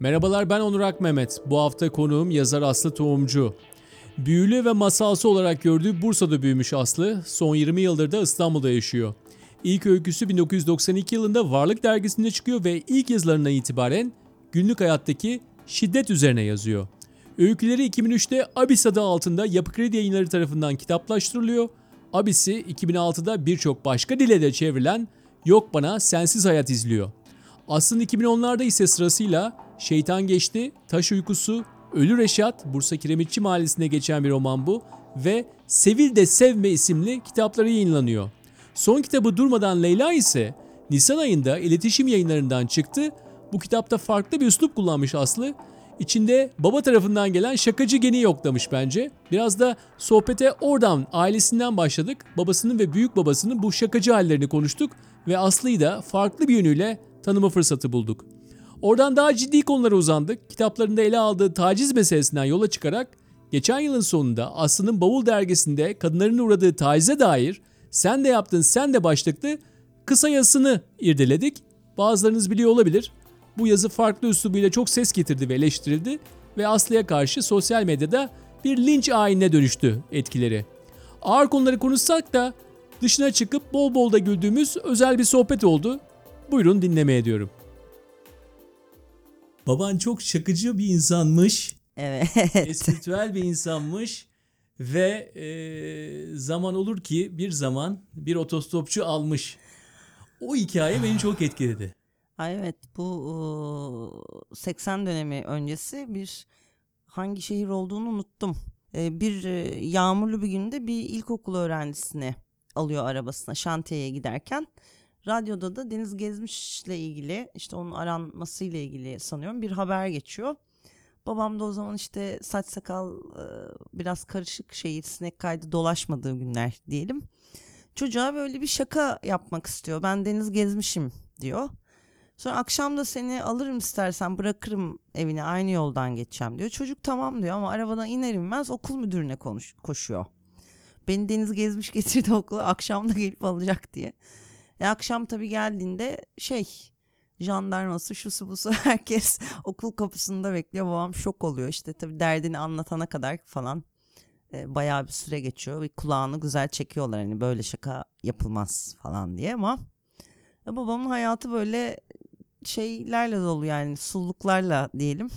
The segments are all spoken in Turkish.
Merhabalar ben Onur Akmehmet. Bu hafta konuğum yazar Aslı Tohumcu. Büyülü ve masalsı olarak gördüğü Bursa'da büyümüş Aslı, son 20 yıldır da İstanbul'da yaşıyor. İlk öyküsü 1992 yılında Varlık dergisinde çıkıyor ve ilk yazılarından itibaren günlük hayattaki şiddet üzerine yazıyor. Öyküleri 2003'te Abis adı altında Yapı Kredi Yayınları tarafından kitaplaştırılıyor. Abis'i 2006'da birçok başka dile de çevrilen Yok Bana Sensiz Hayat izliyor. Aslında 2010'larda ise sırasıyla Şeytan Geçti, Taş Uykusu, Ölü Reşat, Bursa Kiremitçi Mahallesi'nde geçen bir roman bu ve Sevil de Sevme isimli kitapları yayınlanıyor. Son kitabı Durmadan Leyla ise Nisan ayında iletişim yayınlarından çıktı. Bu kitapta farklı bir üslup kullanmış Aslı. İçinde baba tarafından gelen şakacı geni yoklamış bence. Biraz da sohbete oradan, ailesinden başladık. Babasının ve büyük babasının bu şakacı hallerini konuştuk ve Aslı'yı da farklı bir yönüyle tanıma fırsatı bulduk. Oradan daha ciddi konulara uzandık. Kitaplarında ele aldığı taciz meselesinden yola çıkarak geçen yılın sonunda Aslı'nın Bavul dergisinde kadınların uğradığı tacize dair sen de yaptın sen de başlıklı kısa yazısını irdeledik. Bazılarınız biliyor olabilir. Bu yazı farklı üslubuyla çok ses getirdi ve eleştirildi ve Aslı'ya karşı sosyal medyada bir linç ayinine dönüştü etkileri. Ağır konuları konuşsak da dışına çıkıp bol bol da güldüğümüz özel bir sohbet oldu. Buyurun dinlemeye diyorum. Baban çok şakıcı bir insanmış. Evet. Espritüel bir insanmış. Ve e, zaman olur ki bir zaman bir otostopçu almış. O hikaye beni çok etkiledi. Ay evet bu ıı, 80 dönemi öncesi bir hangi şehir olduğunu unuttum. Ee, Bir e, yağmurlu bir günde bir ilkokul öğrencisini alıyor arabasına şantiyeye giderken. Radyoda da Deniz Gezmiş'le ilgili işte onun aranmasıyla ilgili sanıyorum bir haber geçiyor. Babam da o zaman işte saç sakal e, biraz karışık şey sinek kaydı dolaşmadığı günler diyelim. Çocuğa böyle bir şaka yapmak istiyor. Ben Deniz Gezmiş'im diyor. Sonra akşam da seni alırım istersen bırakırım evine aynı yoldan geçeceğim diyor. Çocuk tamam diyor ama arabadan iner inmez okul müdürüne konuş, koşuyor. Beni Deniz gezmiş getirdi okula akşam da gelip alacak diye. E akşam tabii geldiğinde şey jandarması şusu busu herkes okul kapısında bekliyor. Babam şok oluyor işte tabii derdini anlatana kadar falan e, bayağı bir süre geçiyor. ve kulağını güzel çekiyorlar hani böyle şaka yapılmaz falan diye ama e, babamın hayatı böyle şeylerle dolu yani sulluklarla diyelim.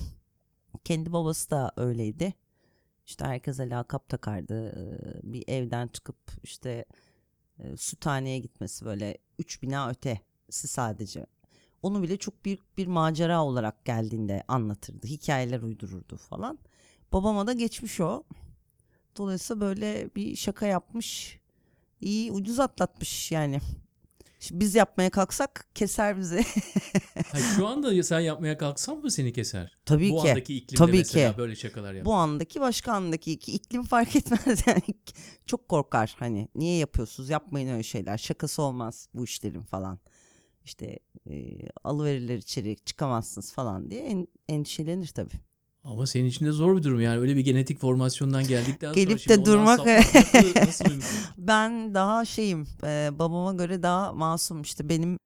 Kendi babası da öyleydi. İşte herkese lakap takardı. Ee, Bir evden çıkıp işte e, süthaneye gitmesi böyle üç bina ötesi sadece. Onu bile çok büyük bir macera olarak geldiğinde anlatırdı. Hikayeler uydururdu falan. Babama da geçmiş o. Dolayısıyla böyle bir şaka yapmış. İyi ucuz atlatmış yani. Şimdi biz yapmaya kalksak keser bizi. Hayır, şu anda sen yapmaya kalksan mı seni keser? Tabii Bu ki. andaki iklimde Tabii mesela ki. böyle şakalar yap. Bu andaki başka andaki iklim fark etmez yani çok korkar hani niye yapıyorsunuz yapmayın öyle şeyler şakası olmaz bu işlerin falan işte e, alıverirler içeri çıkamazsınız falan diye en, endişelenir tabii. Ama senin için de zor bir durum yani öyle bir genetik formasyondan geldikten sonra Gelip de durmak- nasıl? Ben daha şeyim e, babama göre daha masum işte benim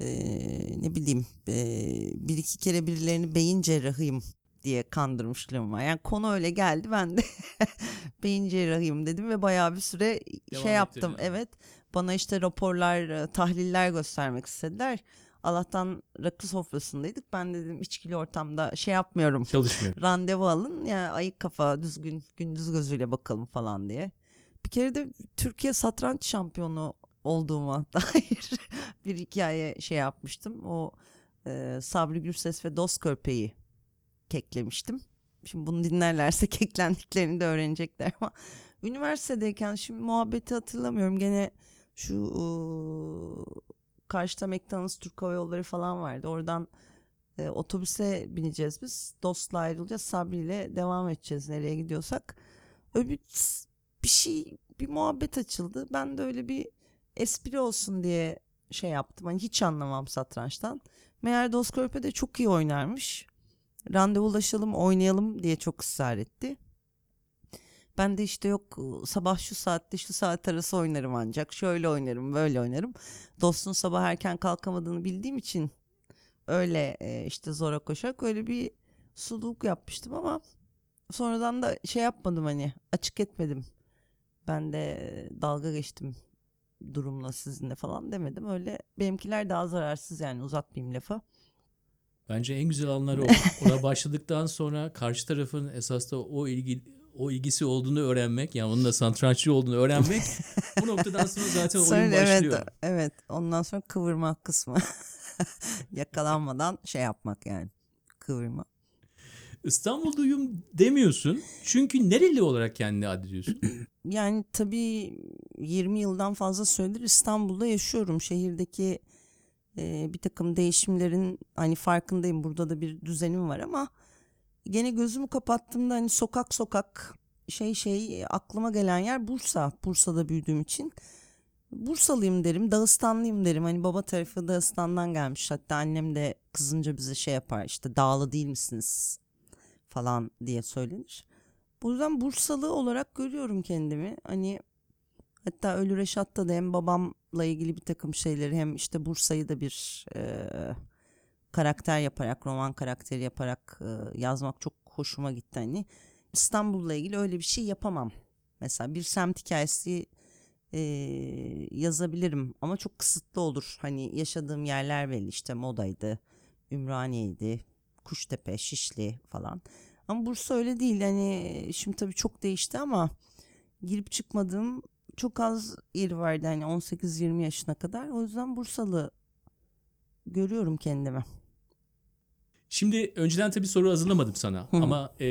e, ne bileyim e, bir iki kere birilerini beyin cerrahıyım diye kandırmışlığım var. Yani konu öyle geldi ben de beyin cerrahıyım dedim ve bayağı bir süre Devam şey yaptım. ettirdin. Evet bana işte raporlar e, tahliller göstermek istediler. Allah'tan rakı sofrasındaydık. Ben dedim içkili ortamda şey yapmıyorum Çalışmıyor. randevu alın ya ayık kafa düzgün gündüz gözüyle bakalım falan diye. Bir kere de Türkiye satranç şampiyonu olduğuma dair bir hikaye şey yapmıştım. O e, Sabri Gürses ve Dost Körpe'yi keklemiştim. Şimdi bunu dinlerlerse keklendiklerini de öğrenecekler ama üniversitedeyken şimdi muhabbeti hatırlamıyorum. Gene şu e, karşıda McDonald's Türk Hava Yolları falan vardı. Oradan e, otobüse bineceğiz biz. Dostla ayrılacağız. Sabri ile devam edeceğiz nereye gidiyorsak. Öyle bir, şey bir muhabbet açıldı. Ben de öyle bir espri olsun diye şey yaptım. Hani hiç anlamam satrançtan. Meğer Dost Körpe de çok iyi oynarmış. Randevulaşalım oynayalım diye çok ısrar etti. Ben de işte yok sabah şu saatte şu saat arası oynarım ancak. Şöyle oynarım böyle oynarım. Dostun sabah erken kalkamadığını bildiğim için öyle e, işte zora koşarak öyle bir sululuk yapmıştım ama sonradan da şey yapmadım hani açık etmedim. Ben de dalga geçtim durumla sizinle falan demedim. Öyle benimkiler daha zararsız yani uzatmayayım lafı. Bence en güzel anları o. Ona başladıktan sonra karşı tarafın esas da o ilgi o ilgisi olduğunu öğrenmek, yani onun da satranççı olduğunu öğrenmek bu noktadan sonra zaten oyun Sonra başlıyor. evet, evet ondan sonra kıvırma kısmı. Yakalanmadan şey yapmak yani kıvırma. İstanbulluyum demiyorsun. Çünkü nereli olarak kendini addediyorsun? Yani tabii 20 yıldan fazla süredir İstanbul'da yaşıyorum. Şehirdeki e, bir takım değişimlerin hani farkındayım. Burada da bir düzenim var ama gene gözümü kapattığımda hani sokak sokak şey şey aklıma gelen yer Bursa. Bursa'da büyüdüğüm için. Bursalıyım derim, Dağıstanlıyım derim. Hani baba tarafı Dağıstan'dan gelmiş. Hatta annem de kızınca bize şey yapar işte dağlı değil misiniz falan diye söylenir. Bu yüzden Bursalı olarak görüyorum kendimi. Hani hatta Ölü Reşat'ta da hem babamla ilgili bir takım şeyleri hem işte Bursa'yı da bir e, karakter yaparak, roman karakteri yaparak e, yazmak çok hoşuma gitti. Hani İstanbul'la ilgili öyle bir şey yapamam. Mesela bir semt hikayesi e, yazabilirim ama çok kısıtlı olur. Hani yaşadığım yerler belli işte Moda'ydı, Ümraniye'ydi, Kuştepe, Şişli falan. Ama Bursa öyle değil. Hani şimdi tabii çok değişti ama girip çıkmadığım çok az yeri vardı hani 18-20 yaşına kadar. O yüzden Bursalı görüyorum kendimi. Şimdi önceden tabii soru hazırlamadım sana Hı. ama e,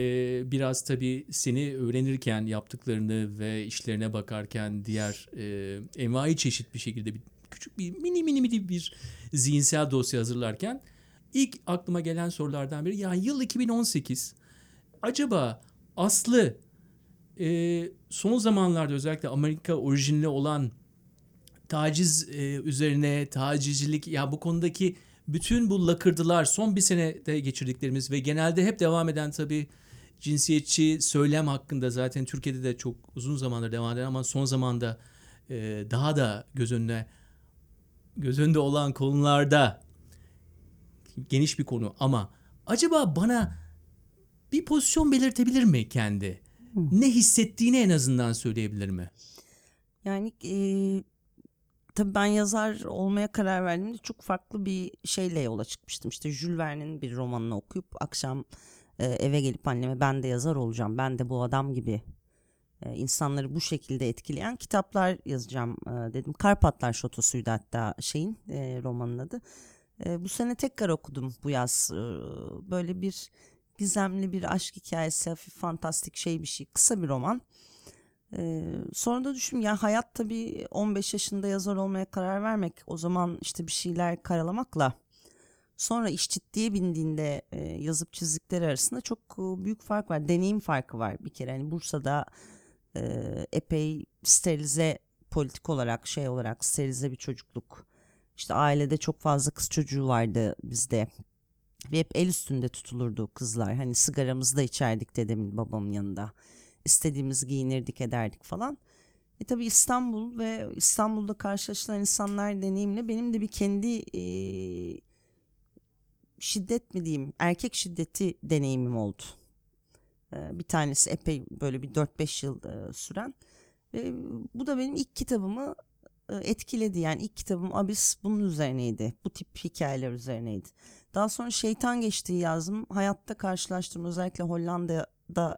biraz tabii seni öğrenirken yaptıklarını ve işlerine bakarken diğer e, envai çeşit bir şekilde bir küçük bir mini mini mini bir zihinsel dosya hazırlarken ilk aklıma gelen sorulardan biri ya yıl 2018 acaba Aslı e, son zamanlarda özellikle Amerika orijinli olan taciz e, üzerine tacizcilik ya bu konudaki bütün bu lakırdılar son bir senede geçirdiklerimiz ve genelde hep devam eden tabii cinsiyetçi söylem hakkında zaten Türkiye'de de çok uzun zamandır devam eden ama son zamanda e, daha da göz önüne göz önünde olan konularda geniş bir konu ama acaba bana bir pozisyon belirtebilir mi kendi? Ne hissettiğini en azından söyleyebilir mi? Yani e, tabii ben yazar olmaya karar verdiğimde çok farklı bir şeyle yola çıkmıştım. İşte Jules Verne'in bir romanını okuyup akşam e, eve gelip anneme ben de yazar olacağım. Ben de bu adam gibi e, insanları bu şekilde etkileyen kitaplar yazacağım e, dedim. Karpatlar Şotosu'ydu hatta şeyin e, romanın adı. E, bu sene tekrar okudum bu yaz. E, böyle bir gizemli bir aşk hikayesi, hafif fantastik şey bir şey. Kısa bir roman. Ee, sonra da düşündüm ya hayat tabii 15 yaşında yazar olmaya karar vermek o zaman işte bir şeyler karalamakla sonra iş ciddiye bindiğinde e, yazıp çizdikleri arasında çok e, büyük fark var. Deneyim farkı var bir kere. Hani Bursa'da e, epey sterilize politik olarak şey olarak sterilize bir çocukluk. İşte ailede çok fazla kız çocuğu vardı bizde. Ve hep el üstünde tutulurdu kızlar. Hani sigaramızı da içerdik dedemin babamın yanında istediğimiz giyinirdik ederdik falan. E tabi İstanbul ve İstanbul'da karşılaşılan insanlar deneyimle benim de bir kendi e, şiddet mi diyeyim erkek şiddeti deneyimim oldu. E, bir tanesi epey böyle bir 4-5 yıl e, süren. Ve bu da benim ilk kitabımı e, etkiledi. Yani ilk kitabım Abis bunun üzerineydi. Bu tip hikayeler üzerineydi. Daha sonra Şeytan Geçtiği yazdım. Hayatta karşılaştığım özellikle Hollanda'da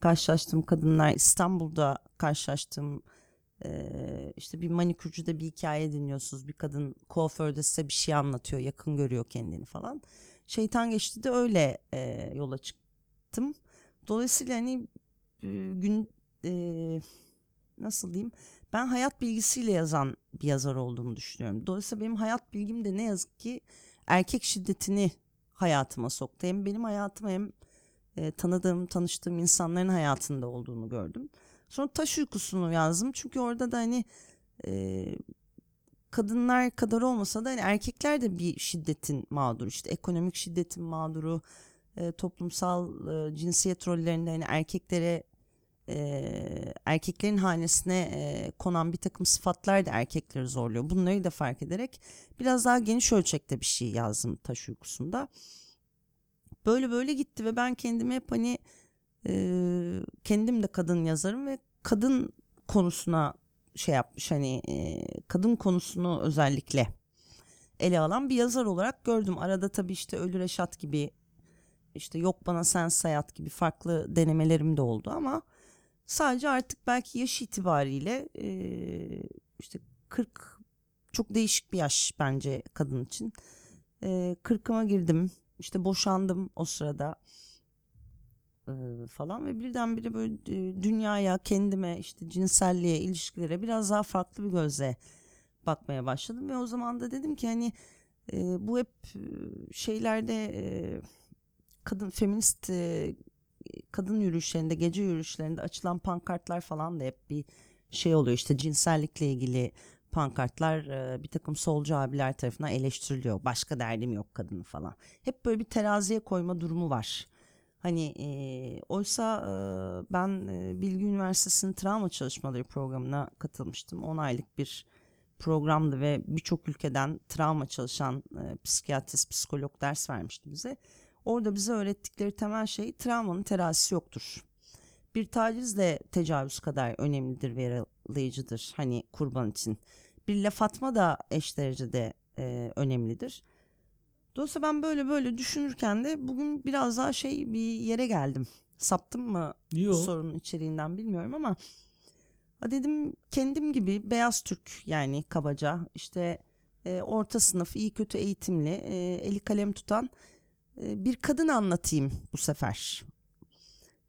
karşılaştığım kadınlar İstanbul'da karşılaştığım e, işte bir manikürcüde bir hikaye dinliyorsunuz bir kadın kuaförde size bir şey anlatıyor yakın görüyor kendini falan. Şeytan geçti de öyle e, yola çıktım. Dolayısıyla hani gün e, nasıl diyeyim ben hayat bilgisiyle yazan bir yazar olduğumu düşünüyorum. Dolayısıyla benim hayat bilgim de ne yazık ki erkek şiddetini hayatıma soktu. Hem benim hayatıma hem e, tanıdığım, tanıştığım insanların hayatında olduğunu gördüm. Sonra taş uykusunu yazdım. Çünkü orada da hani e, kadınlar kadar olmasa da hani erkekler de bir şiddetin mağduru. İşte ekonomik şiddetin mağduru, e, toplumsal e, cinsiyet rollerinde hani erkeklere e, erkeklerin hanesine e, konan bir takım sıfatlar da erkekleri zorluyor. Bunları da fark ederek biraz daha geniş ölçekte bir şey yazdım taş uykusunda böyle böyle gitti ve ben kendimi hep hani e, kendim de kadın yazarım ve kadın konusuna şey yapmış hani e, kadın konusunu özellikle ele alan bir yazar olarak gördüm. Arada tabii işte Ölü Reşat gibi işte Yok Bana Sen Hayat gibi farklı denemelerim de oldu ama sadece artık belki yaş itibariyle e, işte 40 çok değişik bir yaş bence kadın için. E, 40'ıma girdim işte boşandım o sırada falan ve birdenbire böyle dünyaya, kendime, işte cinselliğe, ilişkilere biraz daha farklı bir gözle bakmaya başladım ve o zaman da dedim ki hani bu hep şeylerde kadın feminist kadın yürüyüşlerinde, gece yürüyüşlerinde açılan pankartlar falan da hep bir şey oluyor. İşte cinsellikle ilgili pankartlar bir takım solcu abiler tarafından eleştiriliyor. Başka derdim yok kadının falan. Hep böyle bir teraziye koyma durumu var. Hani e, oysa e, ben Bilgi Üniversitesi'nin travma çalışmaları programına katılmıştım. 10 aylık bir programdı ve birçok ülkeden travma çalışan e, psikiyatrist, psikolog ders vermişti bize. Orada bize öğrettikleri temel şey travmanın terazisi yoktur. Bir taciz de tecavüz kadar önemlidir ve yaralıyıcıdır hani kurban için. Bir laf atma da eş derecede e, önemlidir. Dolayısıyla ben böyle böyle düşünürken de bugün biraz daha şey bir yere geldim. Saptım mı Yok. sorunun içeriğinden bilmiyorum ama dedim kendim gibi beyaz Türk yani kabaca işte e, orta sınıf iyi kötü eğitimli e, eli kalem tutan e, bir kadın anlatayım bu sefer.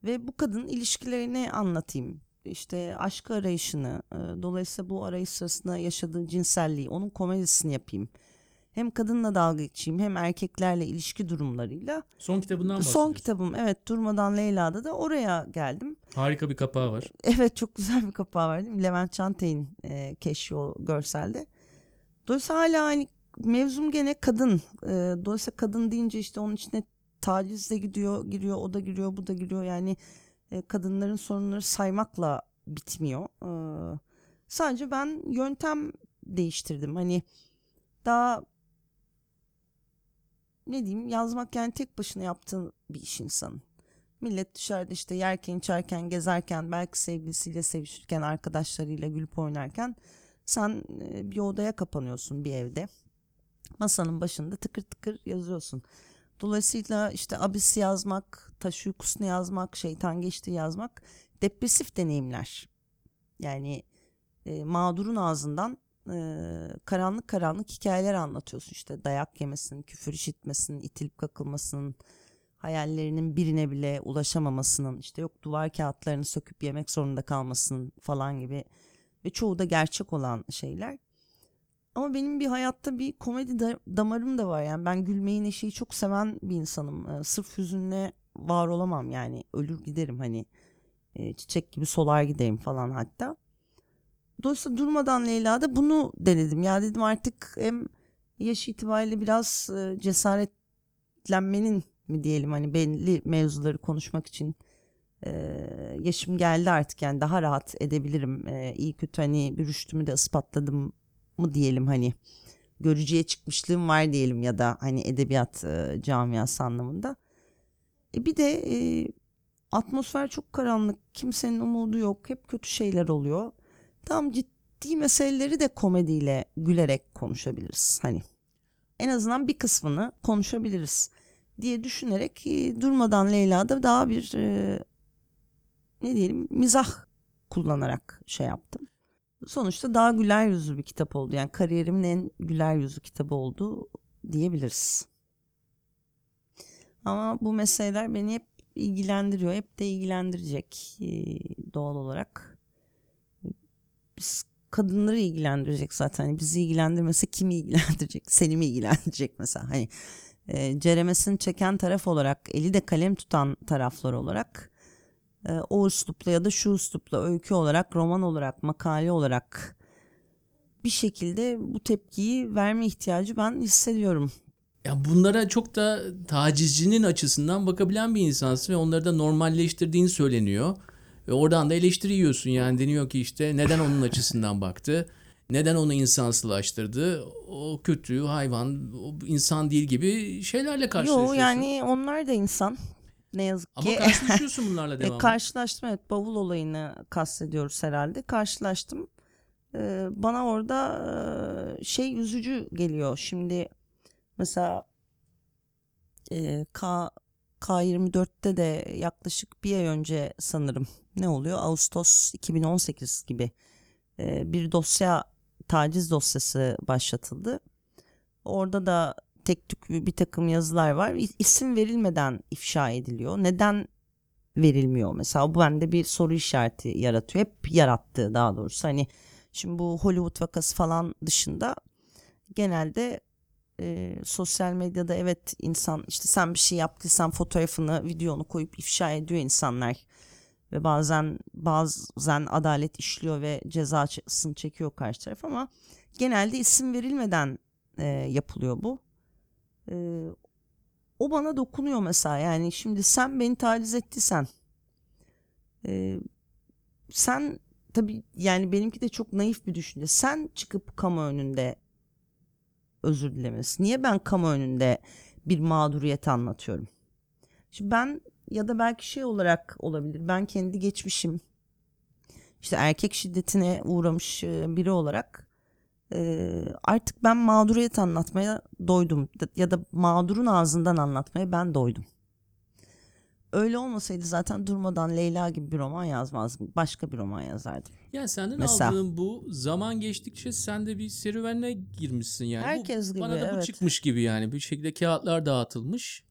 Ve bu kadın ilişkilerini anlatayım. İşte aşk arayışını, e, dolayısıyla bu arayış sırasında yaşadığı cinselliği, onun komedisini yapayım. Hem kadınla dalga geçeyim hem erkeklerle ilişki durumlarıyla. Son kitabından Son bahsediyorsun. kitabım evet Durmadan Leyla'da da oraya geldim. Harika bir kapağı var. Evet çok güzel bir kapağı var değil mi? Levent Çantay'ın e, keşfi o görselde. Dolayısıyla hala hani mevzum gene kadın. E, dolayısıyla kadın deyince işte onun içine taciz de gidiyor, giriyor, o da giriyor, bu da giriyor. Yani e, kadınların sorunları saymakla bitmiyor. E, sadece ben yöntem değiştirdim. Hani daha ne diyeyim yazmak yani tek başına yaptığın bir iş insanın. Millet dışarıda işte yerken içerken gezerken belki sevgilisiyle sevişirken arkadaşlarıyla gülüp oynarken sen e, bir odaya kapanıyorsun bir evde. Masanın başında tıkır tıkır yazıyorsun. Dolayısıyla işte abisi yazmak, taş uykusunu yazmak, şeytan geçti yazmak depresif deneyimler. Yani e, mağdurun ağzından e, karanlık karanlık hikayeler anlatıyorsun işte dayak yemesinin, küfür işitmesinin, itilip kakılmasının, hayallerinin birine bile ulaşamamasının, işte yok duvar kağıtlarını söküp yemek zorunda kalmasının falan gibi ve çoğu da gerçek olan şeyler. Ama benim bir hayatta bir komedi da- damarım da var yani ben gülmeyi neşeyi çok seven bir insanım. Ee, sırf hüzünle var olamam yani ölür giderim hani e, çiçek gibi solar giderim falan hatta. Dolayısıyla durmadan Leyla'da bunu denedim. Ya dedim artık hem yaş itibariyle biraz e, cesaretlenmenin mi diyelim hani belli mevzuları konuşmak için e, yaşım geldi artık yani daha rahat edebilirim. E, iyi kötü hani bir rüştümü de ispatladım mı diyelim hani görücüye çıkmışlığım var diyelim ya da hani edebiyat e, camiası anlamında. E, bir de e, atmosfer çok karanlık, kimsenin umudu yok, hep kötü şeyler oluyor. Tam ciddi meseleleri de komediyle gülerek konuşabiliriz hani. En azından bir kısmını konuşabiliriz diye düşünerek e, durmadan Leyla'da daha bir e, ne diyelim mizah kullanarak şey yaptım. Sonuçta daha güler yüzlü bir kitap oldu. Yani kariyerimin en güler yüzlü kitabı oldu diyebiliriz. Ama bu meseleler beni hep ilgilendiriyor. Hep de ilgilendirecek e, doğal olarak. Biz kadınları ilgilendirecek zaten. Hani bizi ilgilendirmese kimi ilgilendirecek? Seni mi ilgilendirecek mesela? Hani e, ceremesini çeken taraf olarak, eli de kalem tutan taraflar olarak o üslupla ya da şu üslupla öykü olarak, roman olarak, makale olarak bir şekilde bu tepkiyi verme ihtiyacı ben hissediyorum. Ya bunlara çok da tacizcinin açısından bakabilen bir insansın ve onları da normalleştirdiğin söyleniyor. Ve oradan da eleştiri yiyorsun yani deniyor ki işte neden onun açısından baktı? Neden onu insansılaştırdı? O kötü, hayvan, o insan değil gibi şeylerle Yo karşılaşıyorsun. yani onlar da insan. Ne yazık Ama ki. karşılaşıyorsun bunlarla E, devamlı. karşılaştım evet bavul olayını kastediyoruz herhalde. Karşılaştım. E, bana orada e, şey üzücü geliyor. Şimdi mesela e, K K24'te de yaklaşık bir ay önce sanırım ne oluyor? Ağustos 2018 gibi e, bir dosya taciz dosyası başlatıldı. Orada da tek tük bir takım yazılar var. İsim verilmeden ifşa ediliyor. Neden verilmiyor mesela? Bu bende bir soru işareti yaratıyor. Hep yarattı daha doğrusu. Hani şimdi bu Hollywood vakası falan dışında genelde e, sosyal medyada evet insan işte sen bir şey yaptıysan fotoğrafını, videonu koyup ifşa ediyor insanlar. Ve bazen bazen adalet işliyor ve cezasını çekiyor karşı taraf ama genelde isim verilmeden e, yapılıyor bu. E, o bana dokunuyor mesela. Yani şimdi sen beni taciz ettiysen e, sen tabii yani benimki de çok naif bir düşünce. Sen çıkıp kamu önünde özür dilemesi niye ben kamu önünde bir mağduriyet anlatıyorum? Şimdi ben ya da belki şey olarak olabilir. Ben kendi geçmişim işte erkek şiddetine uğramış biri olarak e, artık ben mağduriyet anlatmaya doydum ya da mağdurun ağzından anlatmaya ben doydum. Öyle olmasaydı zaten durmadan Leyla gibi bir roman yazmazdım. Başka bir roman yazardım. Yani senden Mesela. aldığın bu zaman geçtikçe sen de bir serüvenine girmişsin yani. Bu Herkes gibi, Bana da bu evet. çıkmış gibi yani. Bir şekilde kağıtlar dağıtılmış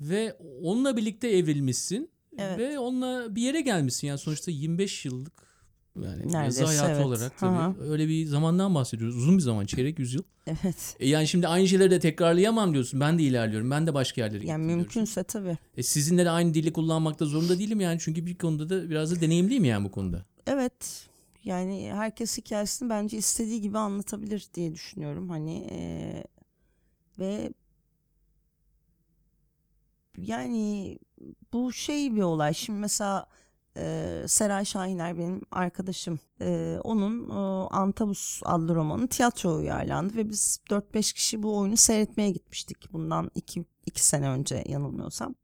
ve onunla birlikte evrilmişsin Evet. ve onunla bir yere gelmişsin. Yani sonuçta 25 yıllık yani yazı Neredeyse, hayatı evet. olarak Hı hı. tabii öyle bir zamandan bahsediyoruz. Uzun bir zaman, çeyrek yüzyıl. Evet. E yani şimdi aynı şeyleri de tekrarlayamam diyorsun. Ben de ilerliyorum. Ben de başka yerlere Yani diyorsun. mümkünse tabii. E sizinle de aynı dili kullanmakta zorunda değilim yani. Çünkü bir konuda da biraz da deneyimliyim yani bu konuda. Evet. Yani herkes hikayesini bence istediği gibi anlatabilir diye düşünüyorum. Hani eee, ve yani bu şey bir olay. Şimdi mesela eee, Seray Şahiner benim arkadaşım. Eee, onun eee, Antabus adlı romanı tiyatro uyarlandı ve biz 4-5 kişi bu oyunu seyretmeye gitmiştik. Bundan 2 sene önce yanılmıyorsam.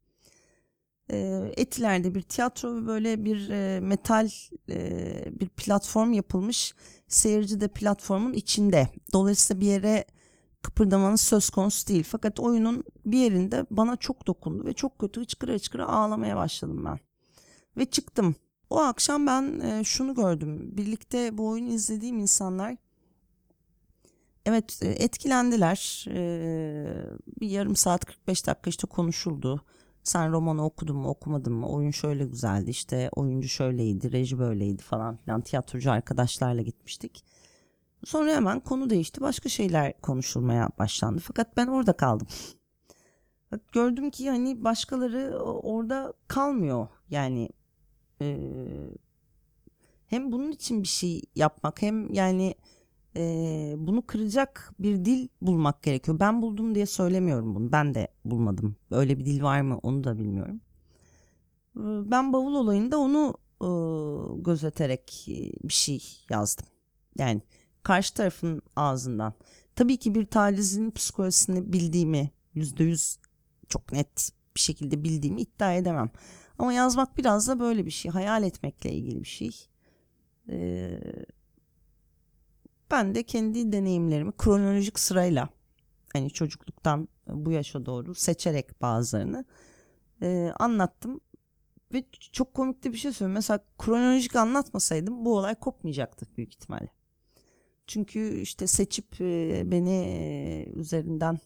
Eee, Etiler'de bir tiyatro ve böyle bir eee, metal eee, bir platform yapılmış. Seyirci de platformun içinde. Dolayısıyla bir yere kıpırdamanız söz konusu değil. Fakat oyunun bir yerinde bana çok dokundu ve çok kötü hıçkıra hıçkıra ağlamaya başladım ben. Ve çıktım. O akşam ben eee, şunu gördüm. Birlikte bu oyunu izlediğim insanlar evet e, etkilendiler. Eee, bir yarım saat 45 dakika işte konuşuldu. Sen romanı okudun mu okumadın mı? Oyun şöyle güzeldi işte oyuncu şöyleydi, reji böyleydi falan filan. Tiyatrocu arkadaşlarla gitmiştik. Sonra hemen konu değişti. Başka şeyler konuşulmaya başlandı. Fakat ben orada kaldım. Gördüm ki hani başkaları orada kalmıyor. Yani eee, hem bunun için bir şey yapmak hem yani eee, bunu kıracak bir dil bulmak gerekiyor. Ben buldum diye söylemiyorum bunu. Ben de bulmadım. Öyle bir dil var mı onu da bilmiyorum. Ben bavul olayında onu eee, gözeterek bir şey yazdım. Yani karşı tarafın ağzından. Tabii ki bir tacizin psikolojisini bildiğimi yüzde yüz çok net bir şekilde bildiğimi iddia edemem. Ama yazmak biraz da böyle bir şey. Hayal etmekle ilgili bir şey. Ee, ben de kendi deneyimlerimi kronolojik sırayla hani çocukluktan bu yaşa doğru seçerek bazılarını e, anlattım. Ve çok komik bir şey söyleyeyim. Mesela kronolojik anlatmasaydım bu olay kopmayacaktı büyük ihtimalle. Çünkü işte seçip e, beni e, üzerinden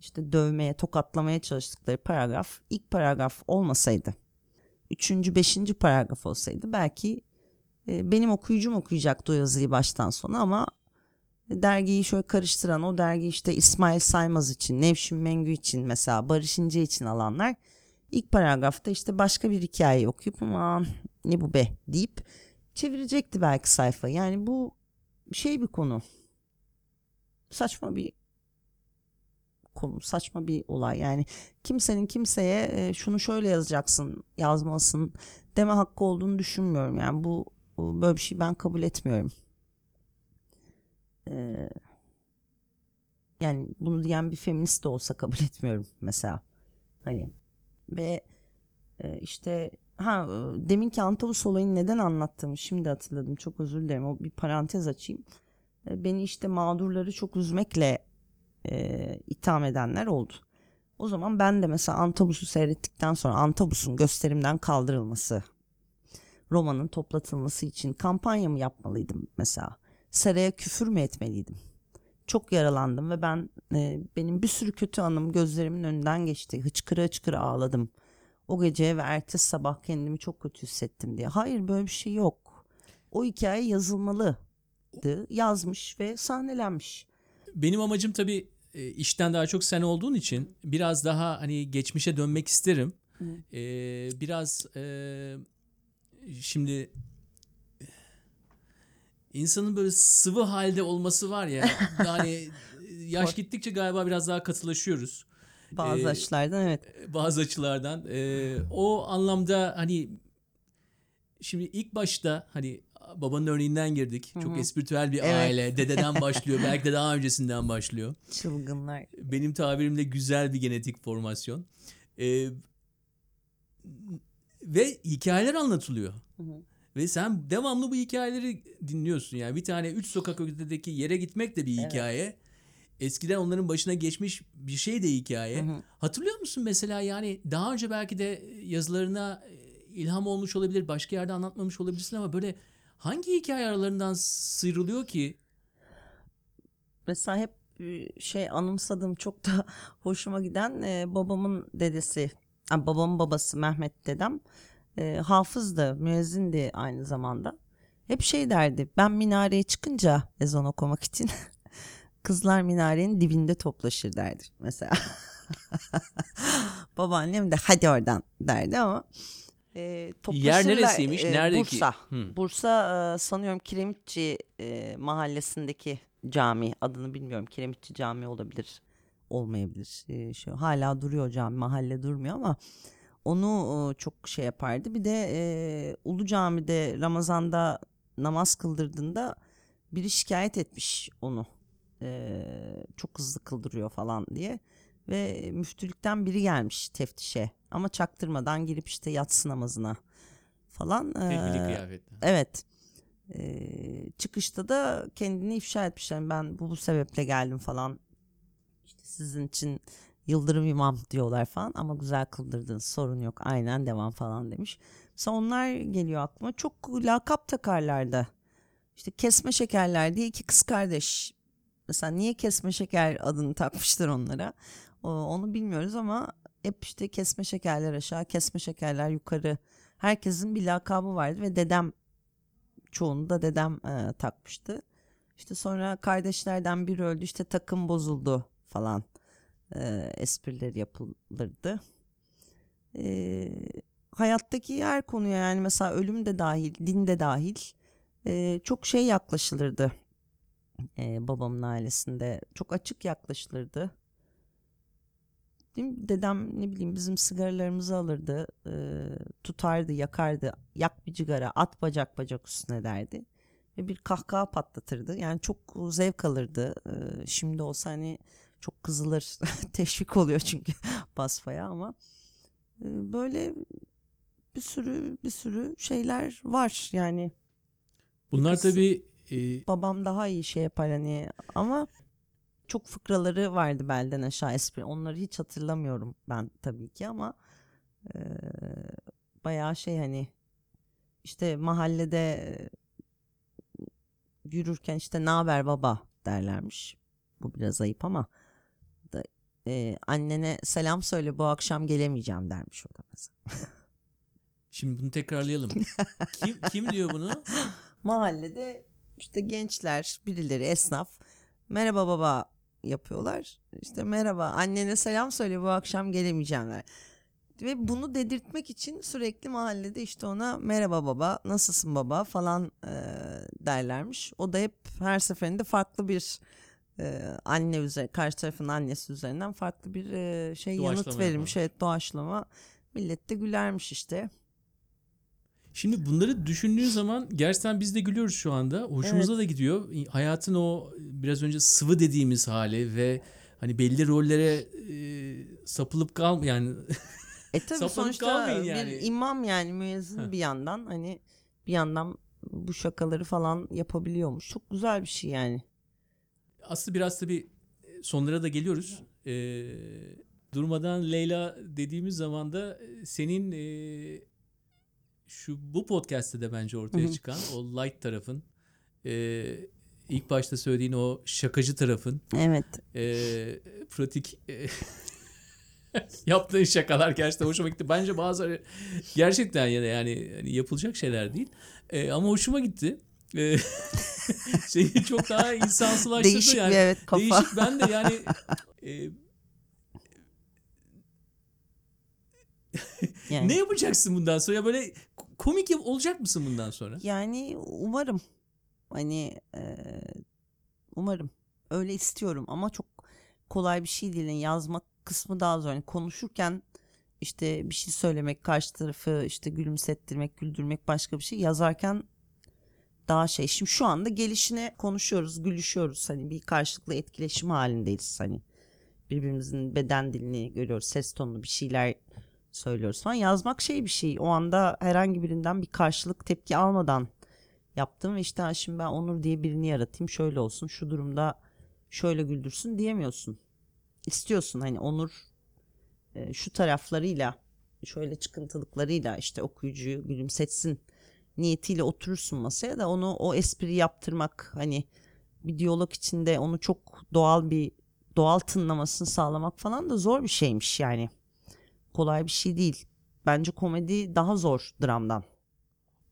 işte dövmeye, tokatlamaya çalıştıkları paragraf ilk paragraf olmasaydı, üçüncü, beşinci paragraf olsaydı belki e, benim okuyucum okuyacaktı o yazıyı baştan sona ama dergiyi şöyle karıştıran o dergi işte İsmail Saymaz için, Nevşin Mengü için mesela Barış İnce için alanlar ilk paragrafta işte başka bir hikaye okuyup aman ne bu be deyip çevirecekti belki sayfa. Yani bu şey bir konu. Saçma bir konu, saçma bir olay. Yani kimsenin kimseye e, şunu şöyle yazacaksın, yazmalısın deme hakkı olduğunu düşünmüyorum. Yani bu böyle bir şey ben kabul etmiyorum. e, yani bunu diyen bir feminist de olsa kabul etmiyorum mesela. Hani ve e, işte ha e, deminki Antavus olayını neden anlattığımı şimdi hatırladım. Çok özür dilerim. O bir parantez açayım. E, beni işte mağdurları çok üzmekle e, itham edenler oldu. O zaman ben de mesela Antabus'u seyrettikten sonra Antabus'un gösterimden kaldırılması, romanın toplatılması için kampanya mı yapmalıydım mesela? Saraya küfür mü etmeliydim? Çok yaralandım ve ben e, benim bir sürü kötü anım gözlerimin önünden geçti. Hıçkıra hıçkıra ağladım. O gece ve ertesi sabah kendimi çok kötü hissettim diye. Hayır böyle bir şey yok. O hikaye yazılmalıydı. Yazmış ve sahnelenmiş. Benim amacım tabii e, işten daha çok sen olduğun için biraz daha hani geçmişe dönmek isterim. E, biraz e, şimdi insanın böyle sıvı halde olması var ya yani yaş gittikçe galiba biraz daha katılaşıyoruz Bazı Ee, açılardan evet. bazı açılardan. E, o anlamda hani şimdi ilk başta hani babanın örneğinden girdik. Çok espritüel bir Evet. aile. Dededen başlıyor. Belki de daha öncesinden başlıyor. Çılgınlar. Benim tabirimle güzel bir genetik formasyon. Ee, ve hikayeler anlatılıyor. Ve sen devamlı bu hikayeleri dinliyorsun. Yani bir tane üç sokak ötedeki yere gitmek de bir hikaye. Eskiden onların başına geçmiş bir şey de hikaye. Hatırlıyor musun mesela yani daha önce belki de yazılarına e, ilham olmuş olabilir, başka yerde anlatmamış olabilirsin ama böyle hangi hikaye aralarından sıyrılıyor ki? Mesela hep e, şey anımsadığım çok da hoşuma giden e, babamın dedesi, yani babamın babası Mehmet dedem e, hafızdı, müezzindi aynı zamanda. Hep şey derdi, ben minareye çıkınca ezan okumak için kızlar minarenin dibinde toplaşır derdi mesela. Babaannem de hadi oradan derdi ama e, Yer neresiymiş? E, Nerede ki? Bursa. Hı. Bursa e, sanıyorum Kiremitçi e, mahallesindeki cami adını bilmiyorum. Kiremitçi Cami olabilir, olmayabilir. E, şu hala duruyor cami, mahalle durmuyor ama onu e, çok şey yapardı. Bir de e, Ulu Cami'de Ramazan'da namaz kıldırdığında biri şikayet etmiş onu. E, çok hızlı kıldırıyor falan diye ve müftülükten biri gelmiş teftişe ama çaktırmadan girip işte yatsı namazına falan. Tedbirli e, kıyafetle. Evet. Ee, çıkışta da kendini ifşa etmiş. Yani ben bu, bu sebeple geldim falan. İşte sizin için Yıldırım İmam diyorlar falan ama güzel kıldırdınız sorun yok aynen devam falan demiş. Mesela onlar geliyor aklıma. Çok lakap takarlardı. İşte kesme şekerler diye iki kız kardeş. Mesela niye kesme şeker adını takmışlar onlara? O- onu bilmiyoruz ama hep işte kesme şekerler aşağı, kesme şekerler yukarı. Herkesin bir lakabı vardı ve dedem çoğunu da dedem e, takmıştı. İşte sonra kardeşlerden biri öldü işte takım bozuldu falan e, esprileri yapılırdı. E, hayattaki her konuya yani mesela ölüm de dahil, din de dahil e, çok şey yaklaşılırdı. E, babamın ailesinde çok açık yaklaşılırdı. Değil mi? Dedem ne bileyim bizim sigaralarımızı alırdı, e, tutardı, yakardı. Yak bir cigara, at bacak bacak üstüne derdi. Ve bir kahkaha patlatırdı. Yani çok zevk alırdı. E, şimdi olsa hani çok kızılır, teşvik oluyor çünkü basfaya ama e, böyle bir sürü bir sürü şeyler var yani. Bunlar tabii e, Babam daha iyi şey yapar hani ama çok fıkraları vardı belden aşağı espri. Onları hiç hatırlamıyorum ben tabii ki ama e, bayağı şey hani işte mahallede yürürken işte ne haber baba derlermiş. Bu biraz ayıp ama da, e, annene selam söyle bu akşam gelemeyeceğim dermiş o da mesela. şimdi bunu tekrarlayalım. kim kim diyor bunu? Mahallede işte gençler birileri esnaf merhaba baba yapıyorlar. İşte merhaba annene selam söyle bu akşam gelemeyeceğim der. Ve bunu dedirtmek için sürekli mahallede işte ona merhaba baba nasılsın baba falan e, derlermiş. O da hep her seferinde farklı bir e, anne üzerine karşı tarafın annesi üzerinden farklı bir e, şey yanıt Doğaçlama verilmiş. Evet doğaçlama. Millet de gülermiş işte. Şimdi bunları düşündüğün zaman gerçekten biz de gülüyoruz şu anda. Hoşumuza da gidiyor. Hayatın o biraz önce sıvı dediğimiz hali ve hani belli rollere e, sapılıp kal yani E tabii sonuçta kalmayın bir yani. imam yani müezzin bir yandan hani bir yandan bu şakaları falan yapabiliyormuş. Çok güzel bir şey yani. aslında biraz tabii sonlara da geliyoruz. E, durmadan Leyla dediğimiz zaman da e, senin e, şu bu podcast'te de bence ortaya çıkan o light tarafın e, ilk başta söylediğin o şakacı tarafın Evet. e, pratik e, yaptığın şakalar gerçekten hoşuma gitti. Bence bazıları gerçekten yani, yani hani yapılacak şeyler değil. E, ama hoşuma gitti. E, şeyi çok daha insansılaştırdı Değişik yani. bir evet kafa. Değişik ben de yani e, Yani. ne yapacaksın bundan sonra? Ya böyle komik olacak mısın bundan sonra? Yani umarım hani e, umarım öyle istiyorum ama çok kolay bir şey değil. Yani yazmak kısmı daha zor. Yani konuşurken işte bir şey söylemek, karşı tarafı işte gülümsettirmek, güldürmek başka bir şey. Yazarken daha şey. Şimdi şu anda gelişine konuşuyoruz, gülüşüyoruz. Hani bir karşılıklı etkileşim halindeyiz. Hani birbirimizin beden dilini görüyoruz, ses tonunu bir şeyler söylüyoruz falan. Yazmak şey bir şey. O anda herhangi birinden bir karşılık tepki almadan yaptım ve işte "Ha, şimdi ben Onur diye birini yaratayım şöyle olsun şu durumda şöyle güldürsün diyemiyorsun. İstiyorsun hani Onur e, şu taraflarıyla şöyle çıkıntılıklarıyla işte okuyucuyu gülümsetsin niyetiyle oturursun masaya da onu o espri yaptırmak hani bir diyalog içinde onu çok doğal bir doğal tınlamasını sağlamak falan da zor bir şeymiş yani. Kolay bir şey değil. Bence komedi daha zor dramdan.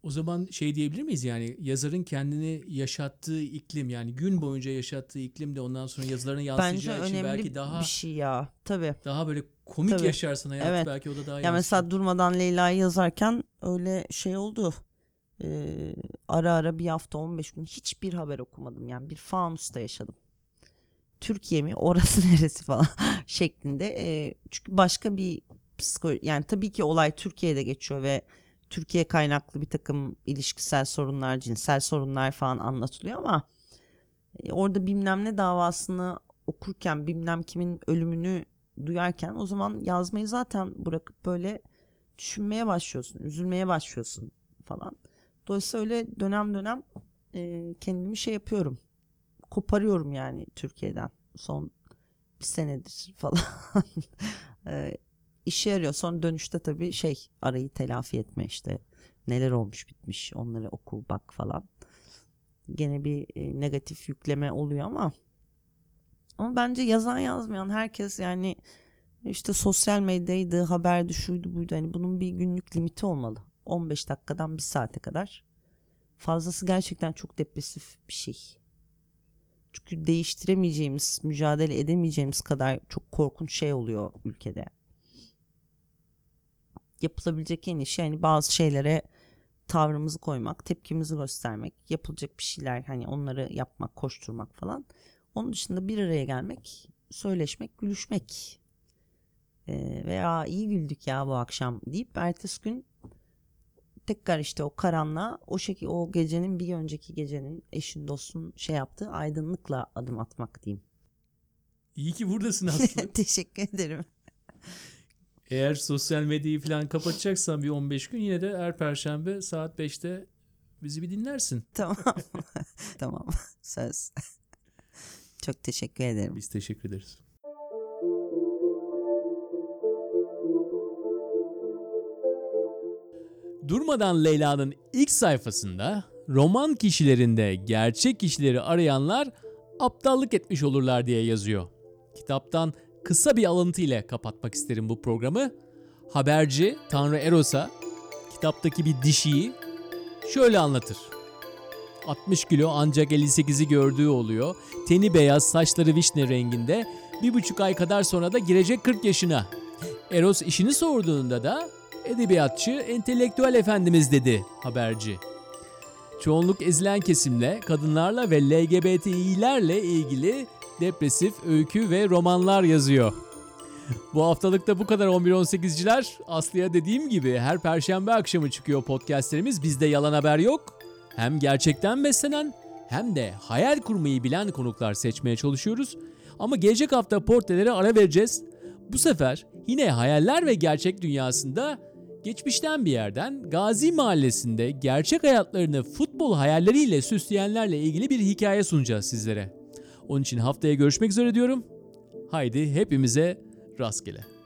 O zaman şey diyebilir miyiz yani yazarın kendini yaşattığı iklim yani gün boyunca yaşattığı iklim de ondan sonra yazılarına Bence yansıyacağı için önemli belki daha bir şey ya. Tabii. daha böyle komik Tabii. yaşarsın hayatı Evet. belki o da daha Ya yansır. mesela durmadan Leyla'yı yazarken öyle şey oldu. Ee, ara ara bir hafta 15 gün hiçbir haber okumadım. Yani bir fanusta yaşadım. Türkiye mi orası neresi falan şeklinde. Ee, çünkü başka bir psikolo yani tabii ki olay Türkiye'de geçiyor ve Türkiye kaynaklı bir takım ilişkisel sorunlar, cinsel sorunlar falan anlatılıyor ama e, orada bilmem ne davasını okurken bilmem kimin ölümünü duyarken o zaman yazmayı zaten bırakıp böyle düşünmeye başlıyorsun, üzülmeye başlıyorsun falan. Dolayısıyla öyle dönem dönem e, kendimi şey yapıyorum. Koparıyorum yani Türkiye'den son bir senedir falan. e, işe yarıyor. Son dönüşte tabii şey arayı telafi etme işte neler olmuş bitmiş onları oku bak falan. Gene bir e, negatif yükleme oluyor ama ama bence yazan yazmayan herkes yani işte sosyal medyaydı, haberdi, şuydu buydu. Hani bunun bir günlük limiti olmalı. 15 dakikadan bir saate kadar. Fazlası gerçekten çok depresif bir şey. Çünkü değiştiremeyeceğimiz, mücadele edemeyeceğimiz kadar çok korkunç şey oluyor ülkede. Yapılabilecek en iyi şey hani bazı şeylere tavrımızı koymak, tepkimizi göstermek, yapılacak bir şeyler hani onları yapmak, koşturmak falan. Onun dışında bir araya gelmek, söyleşmek, gülüşmek. Ee, veya iyi güldük ya bu akşam deyip ertesi gün tekrar işte o karanlığa o şekilde o gecenin bir önceki gecenin eşin dostun şey yaptığı aydınlıkla adım atmak diyeyim. İyi ki buradasın Aslı. Teşekkür ederim. Eğer sosyal medyayı falan kapatacaksan bir 15 gün yine de her perşembe saat 5'te bizi bir dinlersin. tamam. tamam. Söz. Çok teşekkür ederim. Biz teşekkür ederiz. Durmadan Leyla'nın ilk sayfasında roman kişilerinde gerçek kişileri arayanlar aptallık etmiş olurlar diye yazıyor. Kitaptan kısa bir alıntı ile kapatmak isterim bu programı. Haberci Tanrı Eros'a kitaptaki bir dişiyi şöyle anlatır. 60 kilo ancak 58'i gördüğü oluyor. Teni beyaz, saçları vişne renginde. Bir buçuk ay kadar sonra da girecek 40 yaşına. Eros işini sorduğunda da edebiyatçı, entelektüel efendimiz dedi haberci. Çoğunluk ezilen kesimle, kadınlarla ve LGBTİ'lerle ilgili depresif öykü ve romanlar yazıyor. Bu haftalıkta bu kadar 11-18'ciler. Aslı'ya dediğim gibi her perşembe akşamı çıkıyor podcastlerimiz. Bizde yalan haber yok. Hem gerçekten beslenen hem de hayal kurmayı bilen konuklar seçmeye çalışıyoruz. Ama gelecek hafta portrelere ara vereceğiz. Bu sefer yine hayaller ve gerçek dünyasında geçmişten bir yerden Gazi Mahallesi'nde gerçek hayatlarını futbol hayalleriyle süsleyenlerle ilgili bir hikaye sunacağız sizlere. Onun için haftaya görüşmek üzere diyorum. Haydi hepimize rastgele.